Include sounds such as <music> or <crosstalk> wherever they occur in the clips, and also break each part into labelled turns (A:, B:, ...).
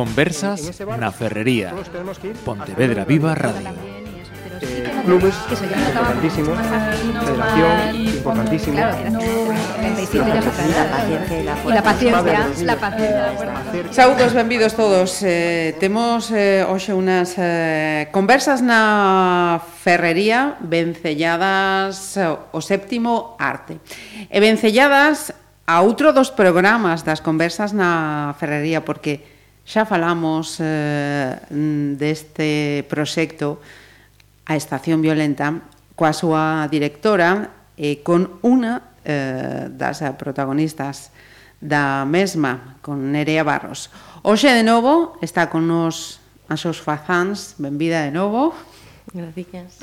A: Conversas na Ferrería. Pontevedra Viva Radio.
B: Eh, clubes importantísimos, federación importantísimo.
C: Claro, no, 37 ya se E la paciencia, la paciencia.
D: Saúdos, benvidos todos. Eh, temos eh, hoxe unas eh, conversas na ferrería vencelladas eh, o séptimo arte. E vencelladas a outro dos programas das conversas na ferrería porque Xa falamos eh, deste proxecto a Estación Violenta coa súa directora e eh, con unha eh, das protagonistas da mesma, con Nerea Barros. Hoxe de novo está con nos a xos fazans, benvida de novo.
E: Gracias.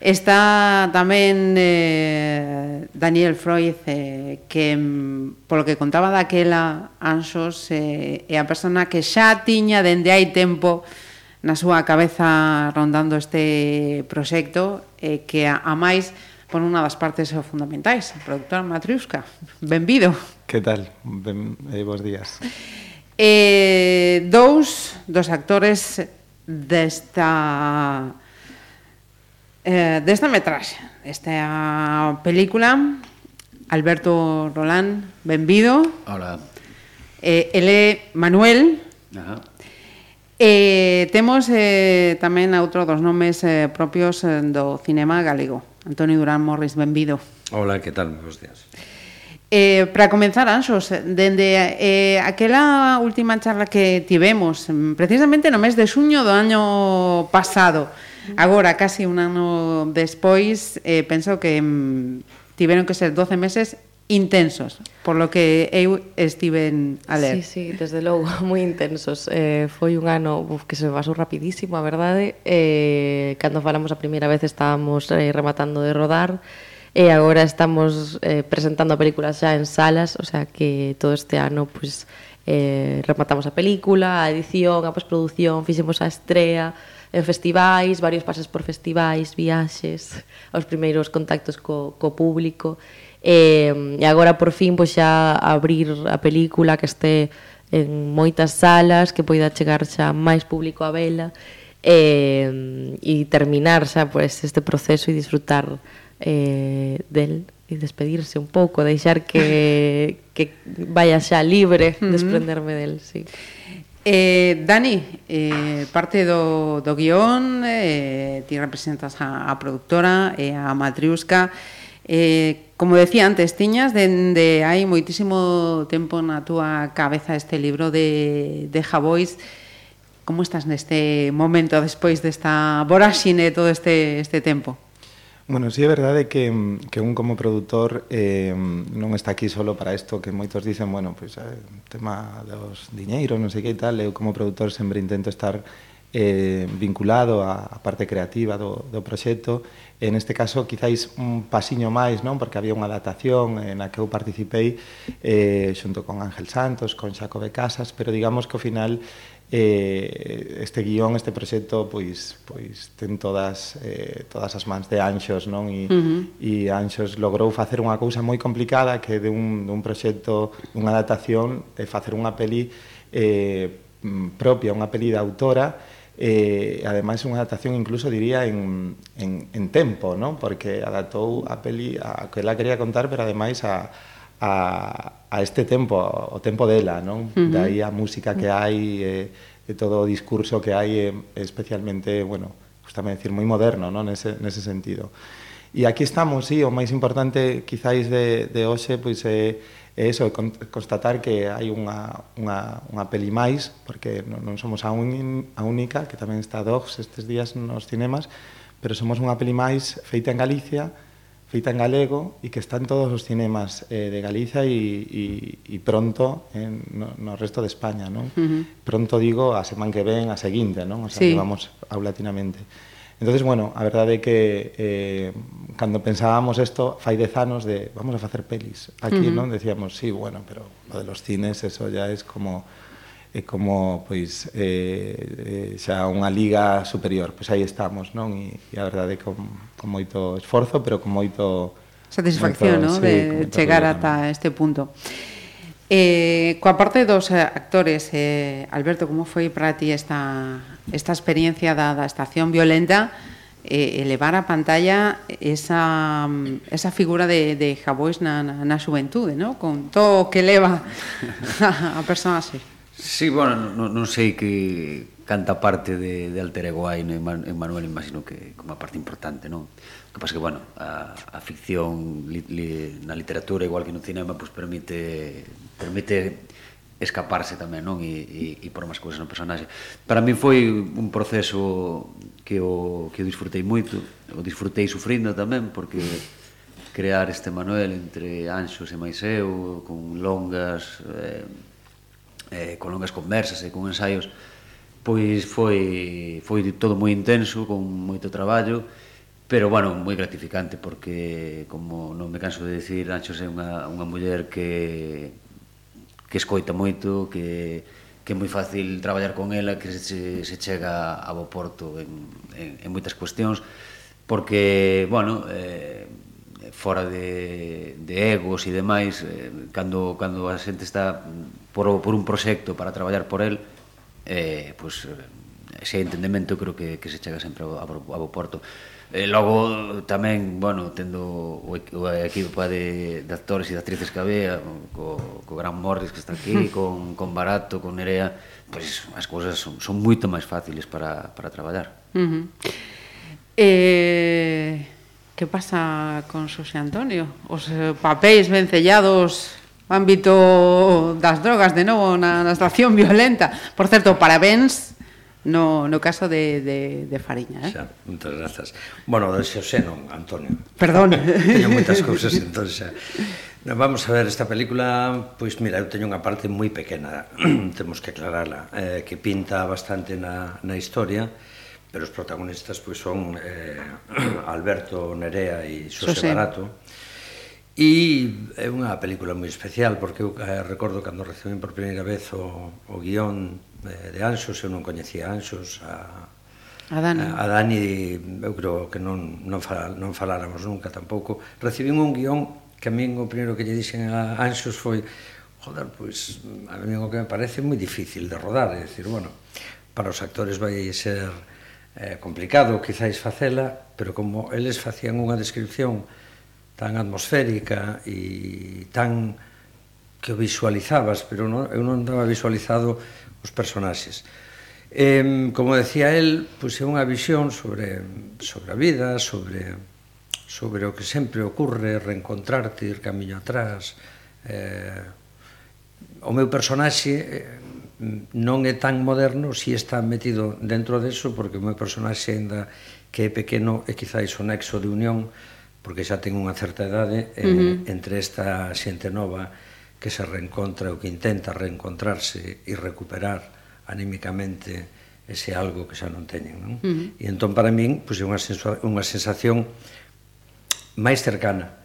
D: Está tamén eh, Daniel Freud, eh, que mm, polo que contaba daquela Anxos, eh, é a persona que xa tiña dende hai tempo na súa cabeza rondando este proxecto, eh, que a, a máis por unha das partes eh, fundamentais, a productora Matriusca. Benvido.
F: Que tal? Ben, eh, bons días.
D: Eh, dous dos actores desta eh, desta metraxe, esta é a película, Alberto Rolán, benvido.
G: Hola.
D: Eh, ele Manuel.
G: Ajá.
D: Eh, temos eh, tamén outro dos nomes eh, propios eh, do cinema galego. Antonio Durán Morris, benvido.
G: Hola, que tal? Bos días.
D: Eh, para comenzar, Anxos, dende eh, aquela última charla que tivemos, precisamente no mes de xuño do ano pasado, Agora, casi un ano despois, eh, penso que mm, tiveron que ser 12 meses intensos, por lo que eu estiven a ler.
E: Sí, sí, desde logo, <laughs> moi intensos. Eh, foi un ano uf, que se pasou rapidísimo, a verdade. Eh, cando falamos a primeira vez estábamos eh, rematando de rodar, e agora estamos eh, presentando a película xa en salas, o sea que todo este ano pues, eh, rematamos a película, a edición, a postproducción, fixemos a estrea, en festivais, varios pases por festivais, viaxes, os primeiros contactos co, co público, e, e agora por fin pois xa abrir a película que este en moitas salas, que poida chegar xa máis público a vela, e, e terminar xa pois, este proceso e disfrutar eh, del e despedirse un pouco, deixar que, que vaya xa libre, desprenderme del, sí.
D: Eh, Dani, eh, parte do, do guión, eh, ti representas a, a productora, eh, a Matriusca, eh, como decía antes, tiñas dende hai moitísimo tempo na túa cabeza este libro de, de Javois, como estás neste momento despois desta voraxine todo este, este tempo?
F: Bueno, sí é verdade que, que un como produtor eh, non está aquí solo para isto que moitos dicen, bueno, pois pues, eh, tema dos diñeiros, non sei que e tal, eu como produtor sempre intento estar eh, vinculado á, á parte creativa do, do proxecto, en este caso quizáis un pasiño máis, non? porque había unha adaptación na que eu participei eh, xunto con Ángel Santos, con Xacobe Casas, pero digamos que ao final eh, este guión, este proxecto, pois, pois ten todas, eh, todas as mans de Anxos, non? E, uh -huh. e Anxos logrou facer unha cousa moi complicada que de un, de un proxecto, unha adaptación, é eh, facer unha peli eh, propia, unha peli de autora, eh, ademais unha adaptación incluso diría en, en, en tempo, non? Porque adaptou a peli a que ela quería contar, pero ademais a, a, a este tempo, o tempo dela, non? Uh -huh. Daí a música que hai, e, eh, e todo o discurso que hai e, eh, especialmente, bueno, gustame decir, moi moderno, non? Nese, nese sentido. E aquí estamos, sí, o máis importante quizáis de, de hoxe, pois é, é eso, constatar que hai unha, unha, unha peli máis, porque non, non somos a, un, a única, que tamén está Dogs estes días nos cinemas, pero somos unha peli máis feita en Galicia, feita en galego e que está en todos os cinemas eh, de Galiza e, e, e pronto en, no, no resto de España, non? Uh -huh. Pronto digo a semana que ven, a seguinte, non? O sea, sí. que vamos paulatinamente. Entonces, bueno, a verdade é que eh, cando pensábamos isto fai dez anos de vamos a facer pelis aquí, uh -huh. non? Decíamos, sí, bueno, pero lo de los cines eso ya es como e como pois eh, eh, xa unha liga superior. Pois aí estamos, non? E, e a verdade con, con moito esforzo, pero con moito
D: satisfacción, moito, ¿no? Sí, de chegar ata este punto. Eh, coa parte dos eh, actores, eh, Alberto, como foi para ti esta, esta experiencia da, da estación violenta eh, elevar a pantalla esa, esa figura de, de Javois na, na, na xuventude, no? con todo o que leva <laughs> a, a personaxe?
G: Sí, bueno, non, non sei que canta parte de, de alter ego hai no en Manuel, imagino que como a parte importante, non? O que pasa que, bueno, a, a ficción li, li, na literatura, igual que no cinema, pues permite permite escaparse tamén, non? E, e, e por máis cousas no personaxe. Para min foi un proceso que o, que o disfrutei moito, o disfrutei sufrindo tamén, porque crear este Manuel entre Anxos e Maiseu, con longas... Eh, eh, con longas conversas e con ensaios, pois foi, foi todo moi intenso, con moito traballo, pero, bueno, moi gratificante, porque, como non me canso de dicir, Anxos é unha, unha muller que, que escoita moito, que, que é moi fácil traballar con ela, que se, se chega a bo porto en, en, en moitas cuestións, porque, bueno, eh, fora de, de egos e demais, eh, cando, cando a xente está por, por un proxecto para traballar por el eh, pues, eh, ese entendemento creo que, que se chega sempre a, a, a Porto E eh, logo tamén, bueno, tendo o, o equipo de, de actores e de actrices que había, co, co Gran Morris que está aquí, <laughs> con, con Barato, con Nerea, pois pues, as cousas son, son moito máis fáciles para, para traballar.
D: Uh -huh. eh, que pasa con Xosé Antonio? Os eh, papéis vencellados ámbito das drogas de novo na, na estación <laughs> violenta. Por certo, parabéns no, no caso de, de, de Fariña. Eh?
H: Xa, moitas grazas. Bueno, de Xosé non, Antonio.
D: Perdón. <laughs>
H: Teño moitas cousas, entón xa. Vamos a ver, esta película, pois mira, eu teño unha parte moi pequena, <clears throat> temos que aclarala, eh, que pinta bastante na, na historia, pero os protagonistas pois son eh, <clears throat> Alberto Nerea e Xosé, Xosé. Barato, E é unha película moi especial porque eu eh, recordo cando recibín por primeira vez o, o guión eh, de Anxos, eu non coñecía Anxos, a,
D: a Dani,
H: a, a Dani eu creo que non, non, fal, non faláramos nunca tampouco. Recibín un guión que a min o primeiro que lle dixen a Anxos foi joder, pois a mí o que me parece moi difícil de rodar, é dicir, bueno, para os actores vai ser eh, complicado quizáis facela, pero como eles facían unha descripción tan atmosférica e tan que o visualizabas, pero non, eu non estaba visualizado os personaxes. Eh, como decía el, pois é unha visión sobre, sobre a vida, sobre, sobre o que sempre ocurre, reencontrarte, ir camiño atrás. Eh, o meu personaxe eh, non é tan moderno, si está metido dentro deso, porque o meu personaxe ainda que é pequeno é quizáis o nexo de unión porque xa ten unha certa idade, eh, uh -huh. entre esta xente nova que se reencontra ou que intenta reencontrarse e recuperar anímicamente ese algo que xa non teñen, non? Uh -huh. E entón para min, pois é unha unha sensación máis cercana,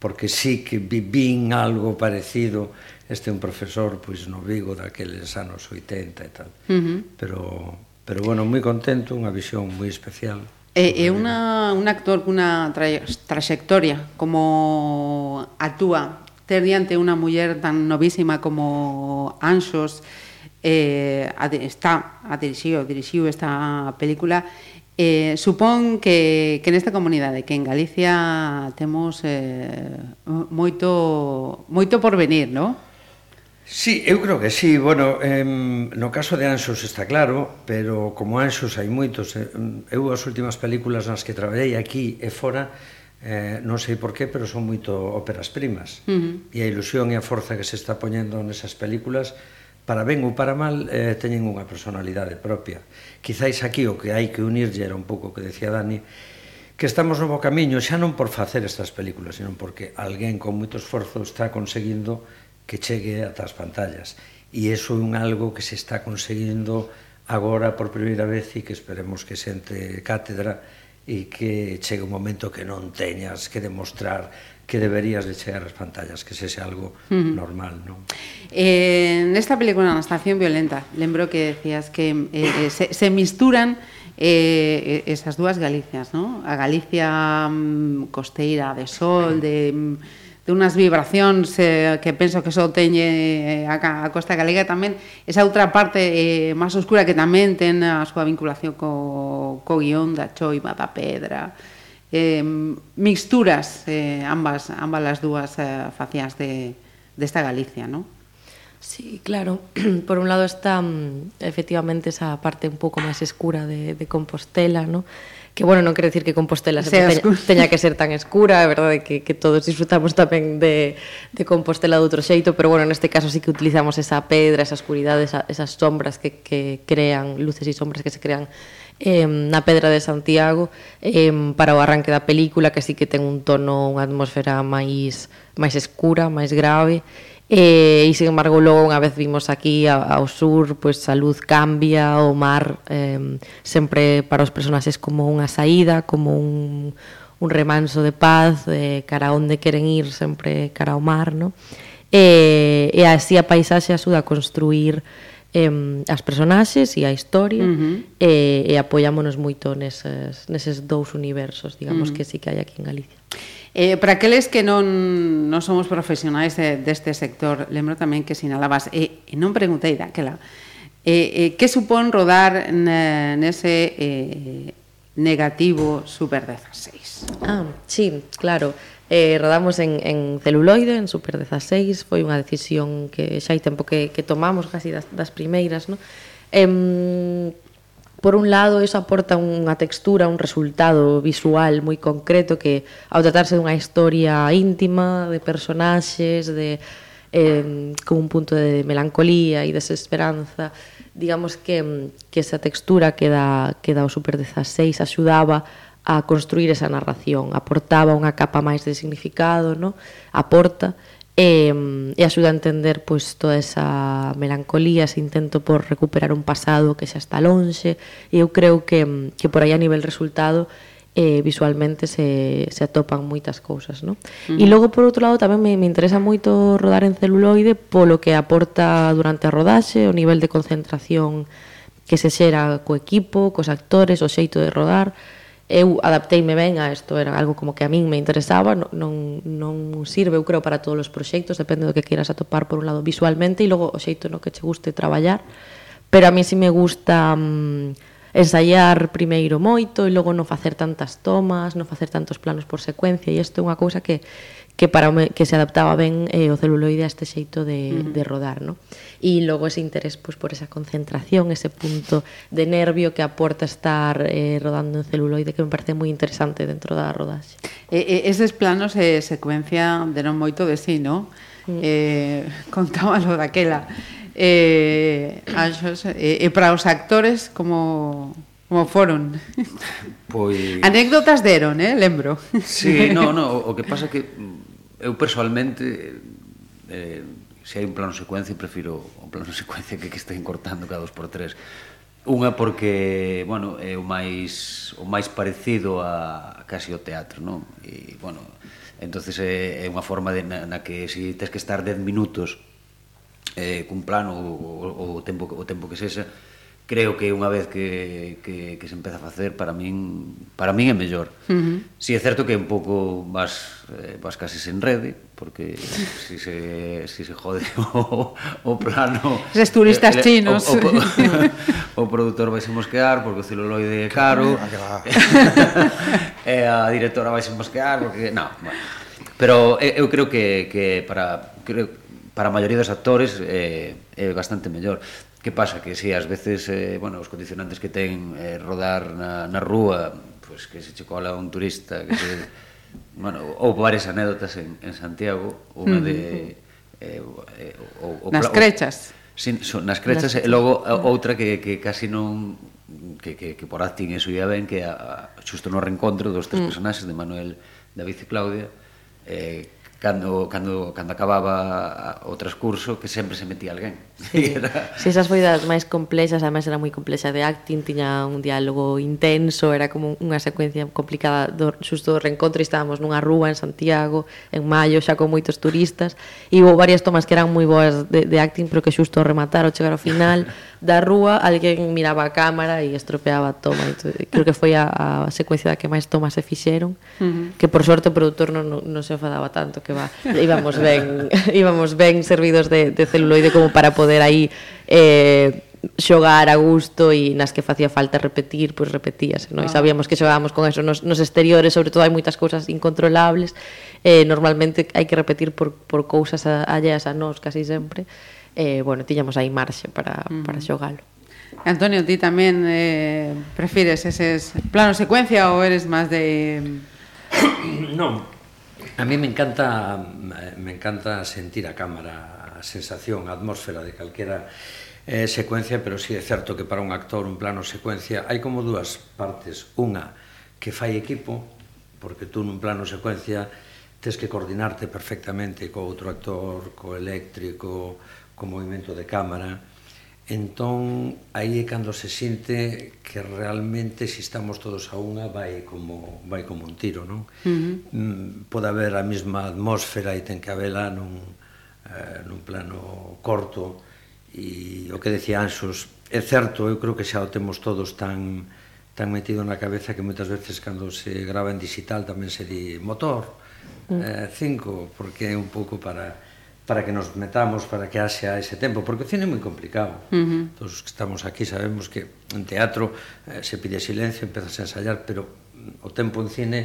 H: porque sí que vivín algo parecido, este é un profesor pois no Vigo daqueles anos 80 e tal. Uh -huh. Pero pero bueno, moi contento, unha visión moi especial.
D: Eh, é, é unha, un actor cunha tra traxectoria como actúa. Ter diante unha muller tan novísima como Anxos eh, está a dirixiu, dirixiu esta película. Eh, supón que, que nesta comunidade que en Galicia temos eh, moito moito por venir, non?
H: Sí, eu creo que sí. Bueno, em, no caso de Anxos está claro, pero como Anxos hai moitos. Eh, mm, eu as últimas películas nas que traballei aquí e fora, eh, non sei por qué, pero son moito óperas primas. Uh -huh. E a ilusión e a forza que se está poñendo nesas películas, para ben ou para mal, eh, teñen unha personalidade propia. Quizáis aquí o que hai que unirlle era un pouco o que decía Dani, que estamos no bo camiño, xa non por facer estas películas, senón porque alguén con moito esforzo está conseguindo que chegue ata as pantallas. E iso é un algo que se está conseguindo agora por primeira vez e que esperemos que sente cátedra e que chegue un momento que non teñas que demostrar que deberías de chegar ás pantallas, que sexe algo uh -huh. normal, non?
D: Eh, nesta película na estación violenta, lembro que decías que eh, eh se, se misturan eh, eh esas dúas Galicias, non? A Galicia mm, costeira de sol, de... Um, de vibracións eh, que penso que só teñe eh, a, a Costa Galega tamén esa outra parte eh, máis oscura que tamén ten a súa vinculación co, co guión da choiva, da pedra eh, mixturas eh, ambas, ambas as dúas eh, facias de, desta Galicia, non?
E: Sí, claro. <clears throat> Por un lado está mm, efectivamente esa parte un pouco máis escura de, de Compostela, ¿no? que bueno, non quero dicir que Compostela se teña, teña que ser tan escura, é verdade que, que todos disfrutamos tamén de, de Compostela de outro xeito, pero bueno, neste caso sí que utilizamos esa pedra, esa escuridade, esa, esas sombras que, que crean, luces e sombras que se crean eh, na Pedra de Santiago eh, para o arranque da película que sí que ten un tono, unha atmosfera máis máis escura, máis grave Eh, e, e sin embargo, logo unha vez vimos aquí ao sur, pois a luz cambia, o mar eh, sempre para os personaxes como unha saída, como un, un remanso de paz, eh, cara onde queren ir, sempre cara ao mar, no? Eh, e, e así a paisaxe axuda a construir eh, as personaxes e a historia uh eh, -huh. e, e apoiámonos moito neses, neses dous universos, digamos uh -huh. que sí que hai aquí en Galicia.
D: Eh, para aqueles que non, non somos profesionais de, deste sector, lembro tamén que sinalabas, e, e non preguntei daquela, eh, eh, que supón rodar nese eh, negativo Super 16?
E: Ah, sí, claro. Eh, rodamos en, en celuloide, en Super 16, foi unha decisión que xa hai tempo que, que tomamos, casi das, das primeiras, non? Eh, Por un lado, eso aporta unha textura, un resultado visual moi concreto que, ao tratarse dunha historia íntima, de personaxes, de eh, con un punto de melancolía e desesperanza, digamos que, que esa textura que da, que da o Super 16 axudaba a construir esa narración, aportaba unha capa máis de significado, no? aporta, e, e axuda a entender pois toda esa melancolía, ese intento por recuperar un pasado que xa está lonxe e eu creo que, que por aí a nivel resultado eh, visualmente se, se atopan moitas cousas non? Uh -huh. e logo por outro lado tamén me, me interesa moito rodar en celuloide polo que aporta durante a rodaxe o nivel de concentración que se xera co equipo, cos actores, o xeito de rodar, eu adapteime ben a isto, era algo como que a min me interesaba, non, non sirve, eu creo, para todos os proxectos, depende do que queiras atopar por un lado visualmente e logo o xeito no que che guste traballar, pero a mí si me gusta mm, ensaiar primeiro moito e logo non facer tantas tomas, non facer tantos planos por secuencia, e isto é unha cousa que que para que se adaptaba ben eh, o celuloide a este xeito de, uh -huh. de rodar, ¿no? E logo ese interés pois, por esa concentración, ese punto de nervio que aporta estar eh, rodando en celuloide que me parece moi interesante dentro da rodaxe.
D: E, e eses planos e eh, secuencia deron moito de sí, ¿no? Mm. Eh, contábalo daquela. Eh, anxos, e, eh, e para os actores como como foron. Pois... Anécdotas deron, eh? lembro.
G: Sí, no, no, o que pasa que eu personalmente eh, se hai un plano secuencia prefiro o plano <laughs> secuencia que que está encortando cada dos por tres Unha porque, bueno, é o máis o máis parecido a, a casi o teatro, non? E bueno, entonces é, é unha forma de, na, na que se si tens que estar 10 minutos eh, cun plano o, o, o tempo o tempo que sexa, creo que unha vez que, que, que se empeza a facer para min para min é mellor. Uh -huh. Si é certo que un pouco vas eh, vas casi sen rede, porque si se si se jode <laughs> o, o plano
D: Eses turistas eh, eh chinos
G: o, o, o, <laughs> o produtor vaise mosquear porque o celuloide é caro. Ah, <laughs> e a directora vaise mosquear porque no, bueno. Pero eu creo que que para creo para a maioría dos actores é, é bastante mellor. Que pasa? Que si ás veces eh, bueno, os condicionantes que ten eh, rodar na, na rúa, pois pues, que se che cola un turista, que se... <laughs> bueno, ou varias anécdotas en, en Santiago, unha de...
D: Eh, eh, o, o, nas crechas.
G: Sin, son, nas crechas, nas... e logo eh, outra que, que casi non que, que, que por acting eso ia ben que a, a, xusto no reencontro dos tres mm. personaxes de Manuel, David e Claudia eh, cando, cando, cando acababa o transcurso que sempre se metía alguén
E: Sí, era... sí esas foi das máis complexas, además era moi complexa de acting, tiña un diálogo intenso, era como unha secuencia complicada do xusto do reencontro, estábamos nunha rúa en Santiago, en maio, xa con moitos turistas, e houve varias tomas que eran moi boas de, de acting, pero que xusto rematar ao chegar ao final <laughs> da rúa, alguén miraba a cámara e estropeaba a toma, e creo que foi a, a secuencia da que máis tomas se fixeron, uh -huh. que por sorte o produtor non, non, non se enfadaba tanto, que va, íbamos ben, <laughs> íbamos ben servidos de, de celuloide como para poder poder aí eh, xogar a gusto e nas que facía falta repetir, pois repetíase, non? Ah. E sabíamos que xogábamos con eso nos, nos exteriores, sobre todo hai moitas cousas incontrolables, eh, normalmente hai que repetir por, por cousas a, alleas a nós casi sempre, eh, bueno, tiñamos aí marxe para, uh -huh. para xogalo.
D: Antonio, ti tamén eh, prefires eses plano secuencia ou eres máis de... <coughs>
H: non, a mí me encanta me encanta sentir a cámara a sensación, a atmósfera de calquera eh, secuencia, pero sí é certo que para un actor un plano secuencia hai como dúas partes. Unha que fai equipo, porque tú nun plano secuencia tens que coordinarte perfectamente co outro actor, co eléctrico, co movimento de cámara. Entón, aí é cando se sinte que realmente se estamos todos a unha vai como vai como un tiro, non? Uh -huh. Mm, pode haber a mesma atmósfera e ten que habela nun eh, nun plano corto e o que decía Anxos é certo, eu creo que xa o temos todos tan tan metido na cabeza que moitas veces cando se grava en digital tamén se di motor mm. eh, cinco, porque é un pouco para para que nos metamos, para que haxa ese tempo, porque o cine é moi complicado. Uh -huh. Todos os que estamos aquí sabemos que en teatro eh, se pide silencio, empezas a ensayar, pero o tempo en cine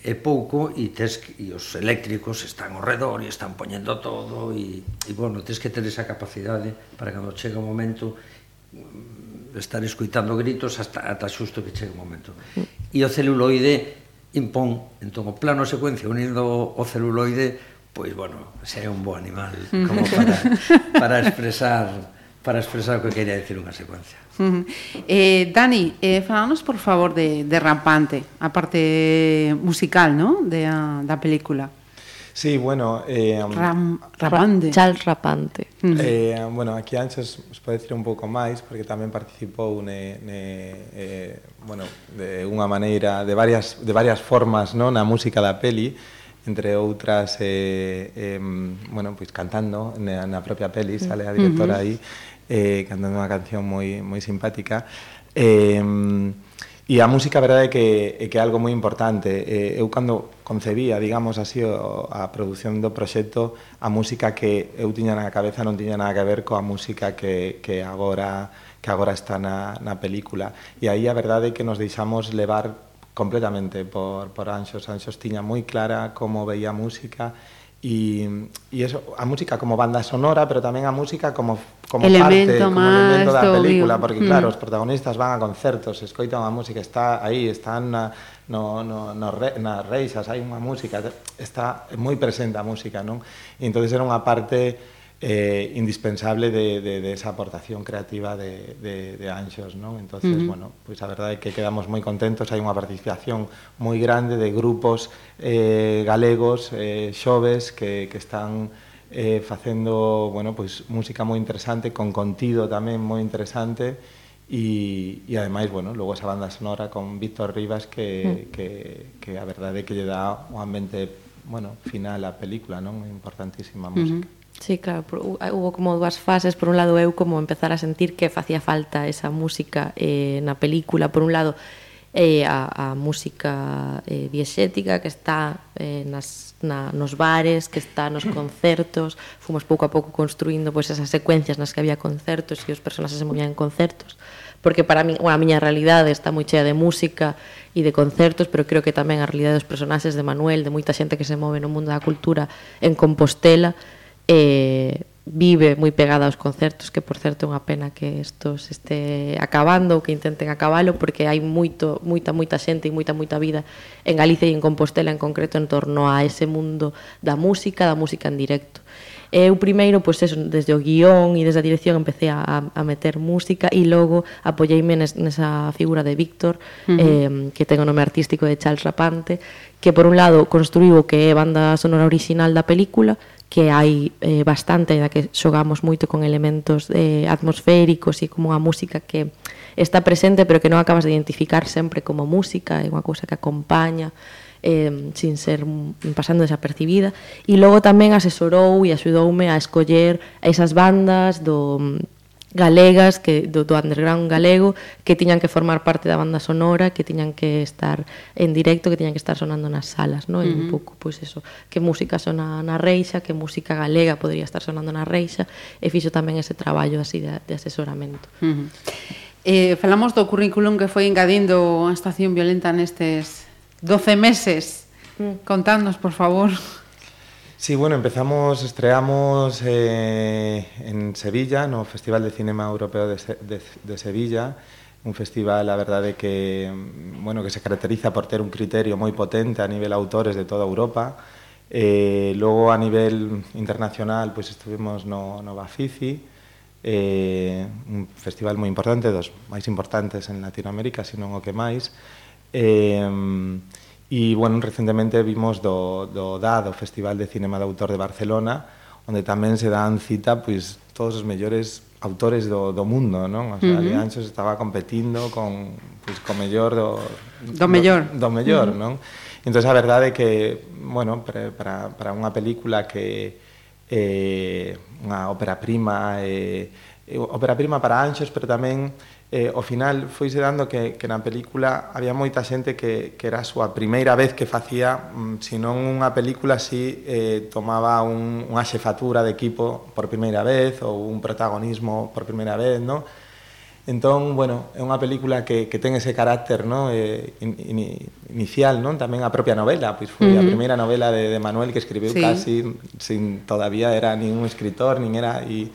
H: é pouco e tes e os eléctricos están ao redor e están poñendo todo e, e bueno, tes que ter esa capacidade para cando chega o momento mm, estar escuitando gritos hasta, ata xusto que chegue o momento. E o celuloide impón, entón o plano secuencia unindo o celuloide, pois bueno, xa é un bo animal como para, <laughs> para expresar para expresar o que quería decir unha secuencia.
D: Uh -huh. eh, Dani, eh, falanos por favor de, de Rampante, a parte musical ¿no? de, a, da película.
F: Sí, bueno... Eh,
D: Ram, rapante.
E: Chal Rapante.
F: Uh -huh. eh, bueno, aquí antes os pode dicir un pouco máis, porque tamén participou ne, ne, eh, bueno, de unha maneira, de varias, de varias formas no? na música da peli, entre outras eh, eh, bueno, pois cantando na, na propia peli, sale a directora uh -huh. aí eh, cantando unha canción moi, moi simpática. Eh, e a música a verdade é que, é que é algo moi importante. Eh, eu cando concebía, digamos así, a produción do proxecto a música que eu tiña na cabeza non tiña nada que ver coa música que, que agora que agora está na, na película. E aí a verdade é que nos deixamos levar completamente por, por Anxos. Anxos tiña moi clara como veía a música e, e eso, a música como banda sonora, pero tamén a música como, como
D: elemento
F: parte, como elemento da película,
D: obvio.
F: porque claro, mm. os protagonistas van a concertos, escoitan a música, está aí, están na, no, no, no re, nas reixas, hai unha música, está moi presente a música, non? E entonces era unha parte eh, indispensable de, de, de, esa aportación creativa de, de de Anxos. ¿no? Entonces, uh -huh. bueno, pues a verdade é que quedamos moi contentos, hai unha participación moi grande de grupos eh, galegos, eh, xoves, que, que están eh, facendo bueno, pues, música moi interesante, con contido tamén moi interesante, E, e ademais, bueno, logo esa banda sonora con Víctor Rivas que, mm. que, que a verdade é que lle dá un ambiente bueno, final á película, non? Importantísima música. Mm -hmm.
E: Sí, claro, por, eh, hubo como dúas fases, por un lado eu como empezar a sentir que facía falta esa música eh, na película, por un lado eh, a, a música eh, diexética que está eh, nas, na, nos bares, que está nos <coughs> concertos, fomos pouco a pouco construindo pois esas secuencias nas que había concertos e os personaxes se movían en concertos. Porque para mí, bueno, a miña realidade está moi chea de música e de concertos, pero creo que tamén a realidade dos personaxes de Manuel, de moita xente que se move no mundo da cultura en Compostela, eh, vive moi pegada aos concertos, que por certo é unha pena que isto se este acabando ou que intenten acabalo, porque hai moito, moita, moita xente e moita, moita vida en Galicia e en Compostela en concreto en torno a ese mundo da música, da música en directo. Eu primeiro, pois eso, desde o guión e desde a dirección empecé a, a meter música e logo apoyeime nes, nesa figura de Víctor, uh -huh. eh, que ten o nome artístico de Charles Rapante, que por un lado construiu o que é banda sonora original da película, que hai eh, bastante, da que xogamos moito con elementos eh, atmosféricos e como a música que está presente pero que non acabas de identificar sempre como música, é unha cousa que acompaña eh, sin ser pasando desapercibida. E logo tamén asesorou e axudoume a escoller esas bandas do galegas que do, do underground galego que tiñan que formar parte da banda sonora, que tiñan que estar en directo, que tiñan que estar sonando nas salas, ¿no? E uh -huh. un pouco pois pues, eso, que música sona na Reixa, que música galega podría estar sonando na Reixa e fixo tamén ese traballo así de, de asesoramento.
D: Uh -huh. Eh, falamos do currículum que foi engadindo a Estación Violenta nestes 12 meses. Mm. Uh -huh. Contadnos, por favor.
F: Sí, bueno, empezamos, estreamos eh, en Sevilla, no Festival de Cinema Europeo de, de, de Sevilla, un festival, la verdad, de que, mm, bueno, que se caracteriza por tener un criterio muy potente a nivel autores de toda Europa. Eh, luego a nivel internacional, pues estuvimos no, Nova Fici, eh, un festival muy importante, dos más importantes en Latinoamérica, si non o que máis. Eh, E, bueno, recentemente vimos do, do DA, do Festival de Cinema de Autor de Barcelona, onde tamén se dan cita pois, todos os mellores autores do, do mundo, non? O sea, uh -huh. Alianxos estaba competindo con, pois, con mellor do...
D: Do mellor.
F: Do, do mellor, uh -huh. non? Entón, a verdade é que, bueno, para, para unha película que eh, unha ópera prima, eh, eh ópera prima para anxos, pero tamén eh, ao final foise dando que, que na película había moita xente que, que era a súa primeira vez que facía mm, senón unha película así, eh, tomaba un, unha xefatura de equipo por primeira vez ou un protagonismo por primeira vez no? entón, bueno, é unha película que, que ten ese carácter no? eh, in, in, inicial non? tamén a propia novela pois foi uh -huh. a primeira novela de, de Manuel que escribiu sí. casi sin todavía era ningún escritor nin era e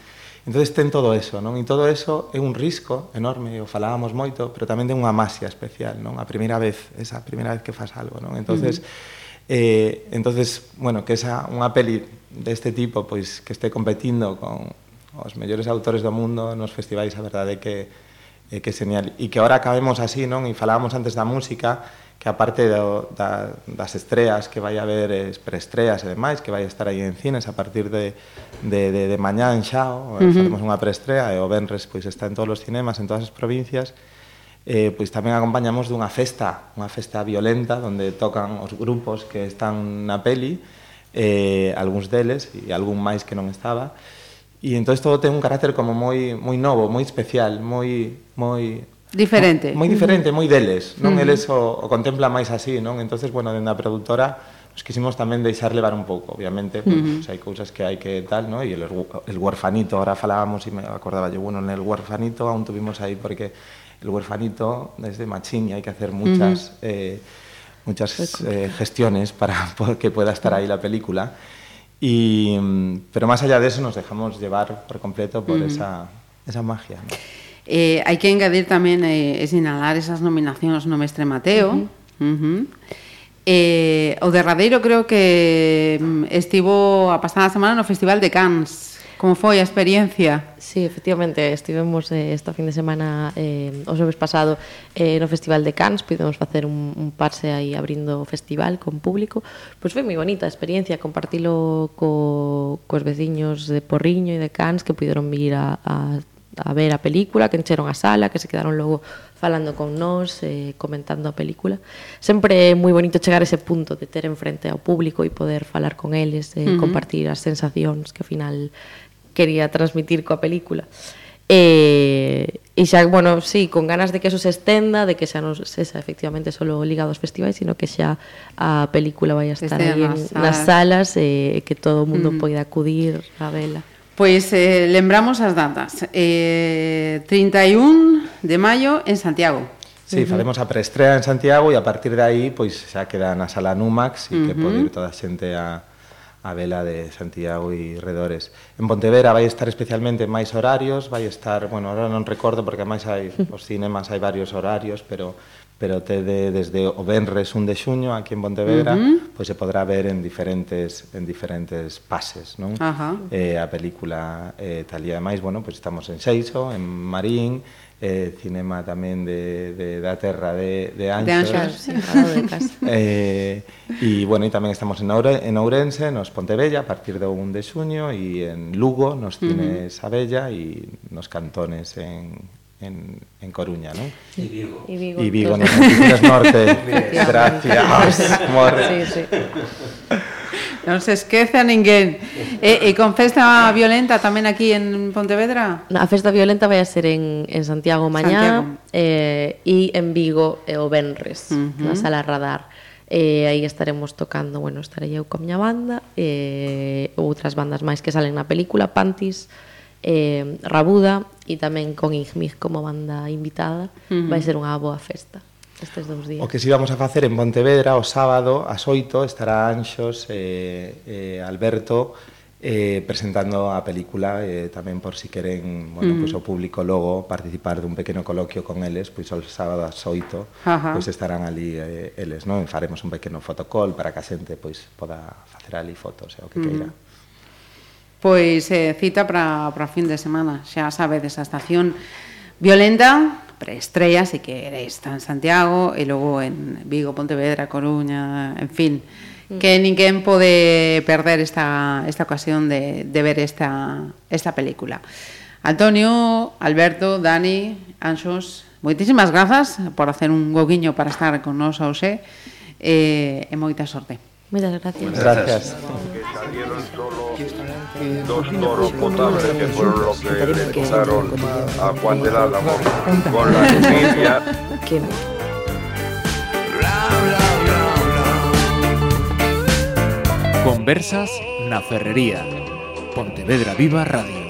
F: Entonces ten todo eso, non? E todo eso é un risco enorme, o falábamos moito, pero tamén ten unha masia especial, non? A primeira vez, esa primeira vez que fas algo, non? Entonces, uh -huh. eh, entonces bueno, que esa unha peli deste de tipo, pois que este competindo con os mellores autores do mundo nos festivais, a verdade é que é que é genial. E que ahora acabemos así, non? E falábamos antes da música, que aparte do, da, das estreas que vai haber eh, preestreas e demais, que vai estar aí en cines a partir de, de, de, de mañán xa, eh, uh -huh. facemos unha preestrea e o Benres pois está en todos os cinemas, en todas as provincias, eh, pois tamén acompañamos dunha festa, unha festa violenta onde tocan os grupos que están na peli, eh, algúns deles e algún máis que non estaba, E entón todo ten un carácter como moi moi novo, moi especial, moi moi
D: Diferente.
F: Moi diferente, moi deles, non? Uh -huh. Eles o, o contempla máis así, non? Entonces, bueno, dende a produtora nos quisimos tamén deixar levar un pouco, obviamente, pues, uh -huh. pues, hai cousas que hai que tal, ¿no? E el, el huerfanito, ahora falábamos e me acordaba yo, bueno, en el huerfanito aún tuvimos aí porque el huerfanito desde Machín e hai que hacer muchas uh -huh. eh, muchas eh, gestiones para <laughs> que pueda estar ahí la película. Y, pero más allá de eso nos dejamos llevar por completo por uh -huh. esa, esa magia. ¿no?
D: Eh, hai que engadir tamén eh, e sinalar esas nominacións no Mestre Mateo. Uh -huh. Uh -huh. Eh, o derradeiro creo que mm, estivo a pasada semana no Festival de Cannes. Como foi a experiencia?
E: Sí, efectivamente, estivemos eh, esta fin de semana eh, o xoves pasado eh, no Festival de Cannes, pudemos facer un, un parse aí abrindo o festival con público, pois pues foi moi bonita a experiencia, compartilo co, cos veciños de Porriño e de Cannes que puderon vir a, a a ver a película, que encheron a sala, que se quedaron logo falando con nós, eh, comentando a película. Sempre é moi bonito chegar a ese punto de ter enfrente ao público e poder falar con eles, eh, uh -huh. compartir as sensacións que ao final quería transmitir coa película. E, eh, e xa, bueno, sí, con ganas de que eso se estenda, de que xa non sexa efectivamente solo ligado aos festivais, sino que xa a película vai a estar aí en, nas salas eh, e eh, que todo o mundo uh -huh. poida acudir a vela.
D: Pois eh, lembramos as datas. Eh, 31 de maio en Santiago.
F: Sí, uh -huh. faremos a preestrea en Santiago e a partir de aí pois xa queda na sala Numax e uh -huh. que pode ir toda a xente a a vela de Santiago e redores. En Pontevedra vai estar especialmente máis horarios, vai estar, bueno, ahora non recordo porque máis hai <laughs> os cinemas hai varios horarios, pero pero tede desde o venres 1 de xuño aquí en Pontevedra, uh -huh. pois se podrá ver en diferentes en diferentes pases, non? Uh -huh. Eh a película eh tal e máis, bueno, pois estamos en Seixo, en Marín, eh, cinema tamén de, de, da terra de, de Anxos. De Anxos, sí, de casa. <laughs> Eh, e, bueno, e tamén estamos en, Oure, en Ourense, nos Pontebella, a partir do 1 de xuño, e en Lugo, nos cines uh -huh. Abella, e nos cantones en, en, en Coruña, ¿no?
H: Y Vigo.
E: Y Vigo,
F: y Vigo nos <laughs> Norte. Gracias, Gracias. Morre.
E: Sí, sí.
D: Non se esquece a ninguén. E, e con festa violenta tamén aquí en Pontevedra?
E: A festa violenta vai a ser en, en Santiago mañá eh, e en Vigo e eh, o Benres, uh -huh. na sala Radar. E eh, aí estaremos tocando, bueno, estarei eu coa miña banda e eh, outras bandas máis que salen na película, Pantis, eh, Rabuda e tamén con Igmig como banda invitada. Uh -huh. Vai ser unha boa festa estes dous días.
F: O que si vamos a facer en Pontevedra o sábado ás 8 estará Anxos e eh, eh, Alberto eh, presentando a película eh, tamén por si queren bueno, mm. pois, pues, o público logo participar dun pequeno coloquio con eles pois pues, o sábado ás 8 pois pues, estarán ali eh, eles non faremos un pequeno fotocall para que a xente pois, poda facer ali fotos e eh, o que mm. queira.
D: Pois eh, cita para, para fin de semana, xa sabedes, a estación violenta preestrella, e que está en Santiago e logo en Vigo, Pontevedra, Coruña, en fin, mm. que ninguén pode perder esta, esta ocasión de, de ver esta, esta película. Antonio, Alberto, Dani, Anxos, moitísimas grazas por hacer un goguiño para estar con nos ao xe eh, e moita sorte.
E: Moitas gracias.
F: Moitas gracias. gracias.
I: Dos toros potables que fueron los que le a Juan del Álamo con la familia. <laughs>
A: Conversas na Ferrería. Pontevedra Viva Radio.